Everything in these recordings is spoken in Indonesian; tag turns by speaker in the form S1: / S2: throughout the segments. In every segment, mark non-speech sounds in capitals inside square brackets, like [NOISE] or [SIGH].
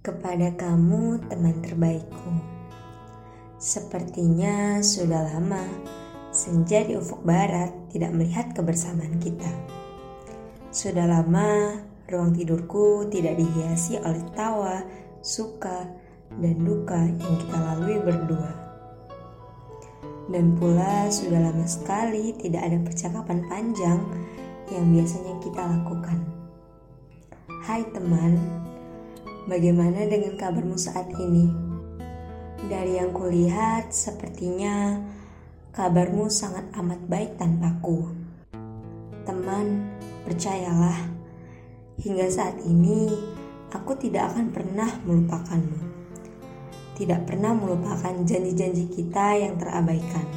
S1: Kepada kamu, teman terbaikku, sepertinya sudah lama senja di ufuk barat tidak melihat kebersamaan kita. Sudah lama ruang tidurku tidak dihiasi oleh tawa, suka, dan duka yang kita lalui berdua. Dan pula sudah lama sekali tidak ada percakapan panjang yang biasanya kita lakukan. Hai teman, Bagaimana dengan kabarmu saat ini? Dari yang kulihat, sepertinya kabarmu sangat amat baik tanpaku. Teman, percayalah, hingga saat ini aku tidak akan pernah melupakanmu. Tidak pernah melupakan janji-janji kita yang terabaikan.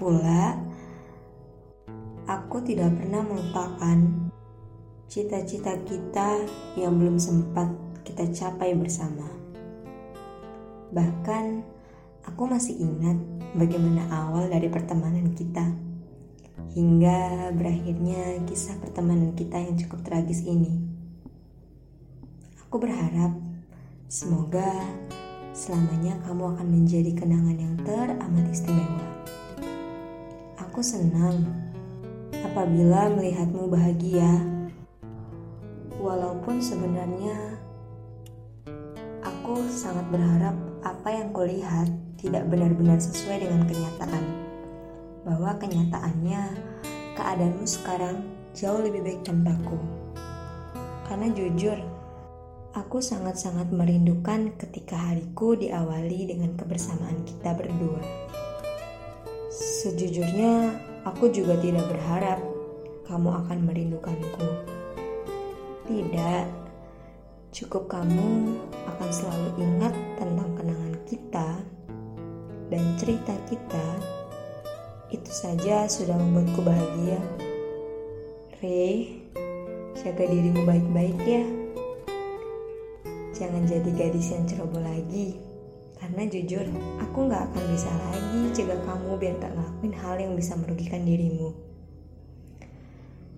S1: Pula, aku tidak pernah melupakan cita-cita kita yang belum sempat kita capai bersama. Bahkan, aku masih ingat bagaimana awal dari pertemanan kita, hingga berakhirnya kisah pertemanan kita yang cukup tragis ini. Aku berharap semoga selamanya kamu akan menjadi kenangan yang teramat istimewa. Aku senang apabila melihatmu bahagia, walaupun sebenarnya Sangat berharap apa yang kulihat tidak benar-benar sesuai dengan kenyataan. Bahwa kenyataannya keadaanmu sekarang jauh lebih baik tanpaku. Karena jujur, aku sangat-sangat merindukan ketika hariku diawali dengan kebersamaan kita berdua. Sejujurnya, aku juga tidak berharap kamu akan merindukanku. Tidak, Cukup kamu akan selalu ingat tentang kenangan kita dan cerita kita. Itu saja sudah membuatku bahagia. Re, jaga dirimu baik-baik ya. Jangan jadi gadis yang ceroboh lagi. Karena jujur, aku gak akan bisa lagi cegah kamu biar gak ngelakuin hal yang bisa merugikan dirimu.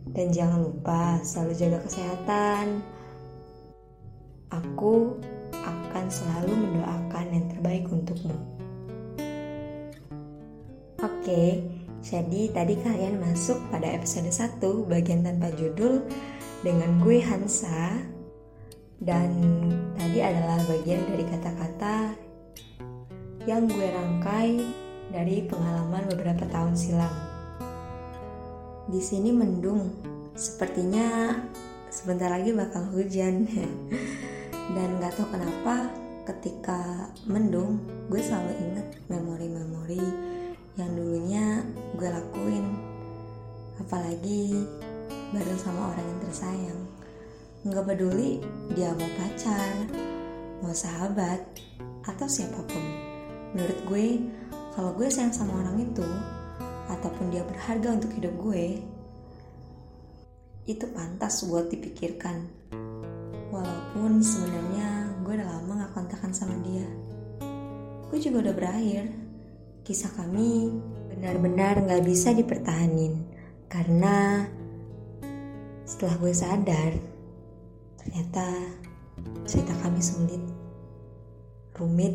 S1: Dan jangan lupa selalu jaga kesehatan, Aku akan selalu mendoakan yang terbaik untukmu. Oke, jadi tadi kalian masuk pada episode 1 bagian tanpa judul dengan gue Hansa dan tadi adalah bagian dari kata-kata yang gue rangkai dari pengalaman beberapa tahun silam. Di sini mendung, sepertinya sebentar lagi bakal hujan. [LAUGHS] dan gak tau kenapa ketika mendung gue selalu inget memori-memori yang dulunya gue lakuin. Apalagi bareng sama orang yang tersayang. Nggak peduli dia mau pacar mau sahabat atau siapa pun. Menurut gue kalau gue sayang sama orang itu ataupun dia berharga untuk hidup gue itu pantas buat dipikirkan Walaupun sebenarnya gue udah lama gak kontakan sama dia. Gue juga udah berakhir. Kisah kami benar-benar gak bisa dipertahanin. Karena setelah gue sadar, ternyata cerita kami sulit, rumit,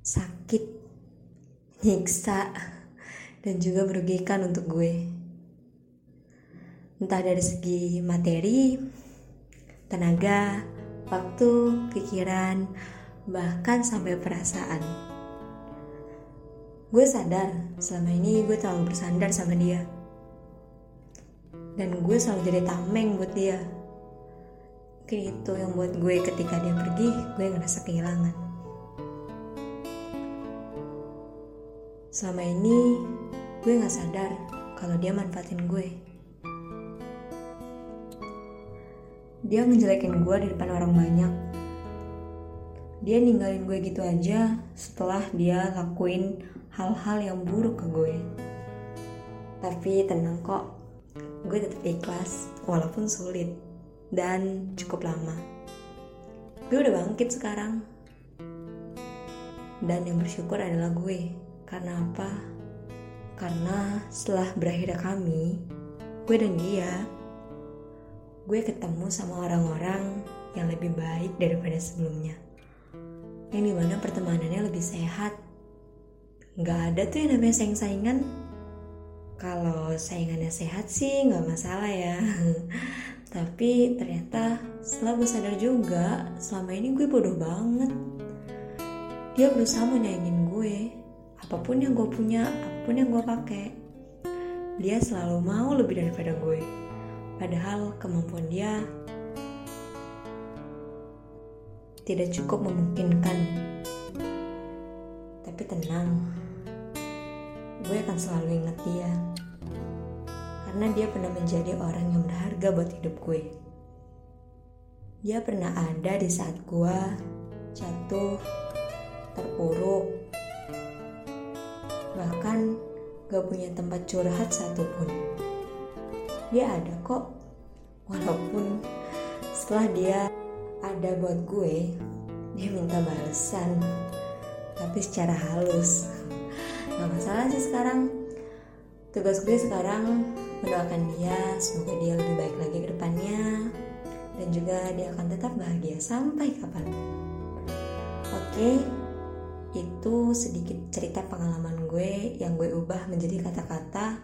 S1: sakit, nyiksa, dan juga merugikan untuk gue. Entah dari segi materi tenaga, waktu, pikiran, bahkan sampai perasaan. Gue sadar selama ini gue terlalu bersandar sama dia. Dan gue selalu jadi tameng buat dia. Mungkin itu yang buat gue ketika dia pergi, gue ngerasa kehilangan. Selama ini, gue gak sadar kalau dia manfaatin gue. Dia ngejelekin gue di depan orang banyak. Dia ninggalin gue gitu aja setelah dia lakuin hal-hal yang buruk ke gue. Tapi tenang kok, gue tetap ikhlas walaupun sulit dan cukup lama. Gue udah bangkit sekarang. Dan yang bersyukur adalah gue. Karena apa? Karena setelah berakhirnya kami, gue dan dia gue ketemu sama orang-orang yang lebih baik daripada sebelumnya. Yang di mana pertemanannya lebih sehat. Gak ada tuh yang namanya saing-saingan. Kalau saingannya sehat sih gak masalah ya. [LAUGHS] Tapi ternyata setelah gue sadar juga, selama ini gue bodoh banget. Dia berusaha mau nyaingin gue, apa pun yang gue punya, apa pun yang gue pakai. Dia selalu mau lebih daripada gue. Padahal kemampuan dia tidak cukup memungkinkan. Tapi tenang, gue akan selalu ingat dia. Karena dia pernah menjadi orang yang berharga buat hidup gue. Dia pernah ada di saat gue jatuh, terpuruk, bahkan gak punya tempat curhat satupun. Dia ada kok, walaupun setelah dia ada buat gue, dia minta balasan, tapi secara halus. Gak masalah sih sekarang. Tugas gue sekarang mendoakan dia, semoga dia lebih baik lagi ke depannya, dan juga dia akan tetap bahagia sampai kapan. Oke, itu sedikit cerita pengalaman gue yang gue ubah menjadi kata-kata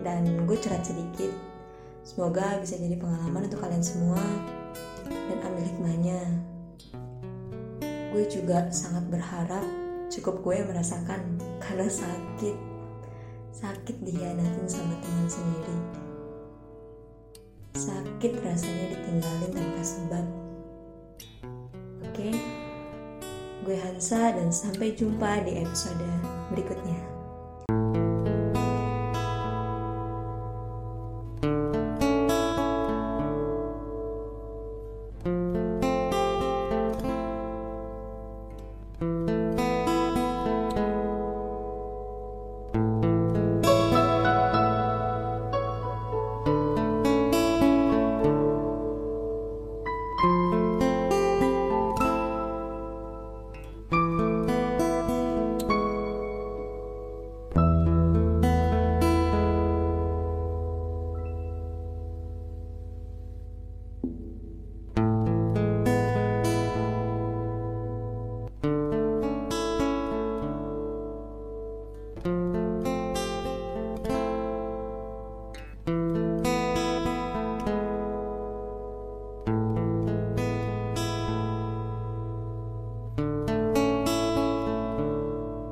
S1: dan gue curhat sedikit. Semoga bisa jadi pengalaman untuk kalian semua dan ambil hikmahnya. Gue juga sangat berharap cukup gue merasakan karena sakit. Sakit dihianatin sama teman sendiri. Sakit rasanya ditinggalin tanpa sebab. Oke, gue Hansa dan sampai jumpa di episode berikutnya.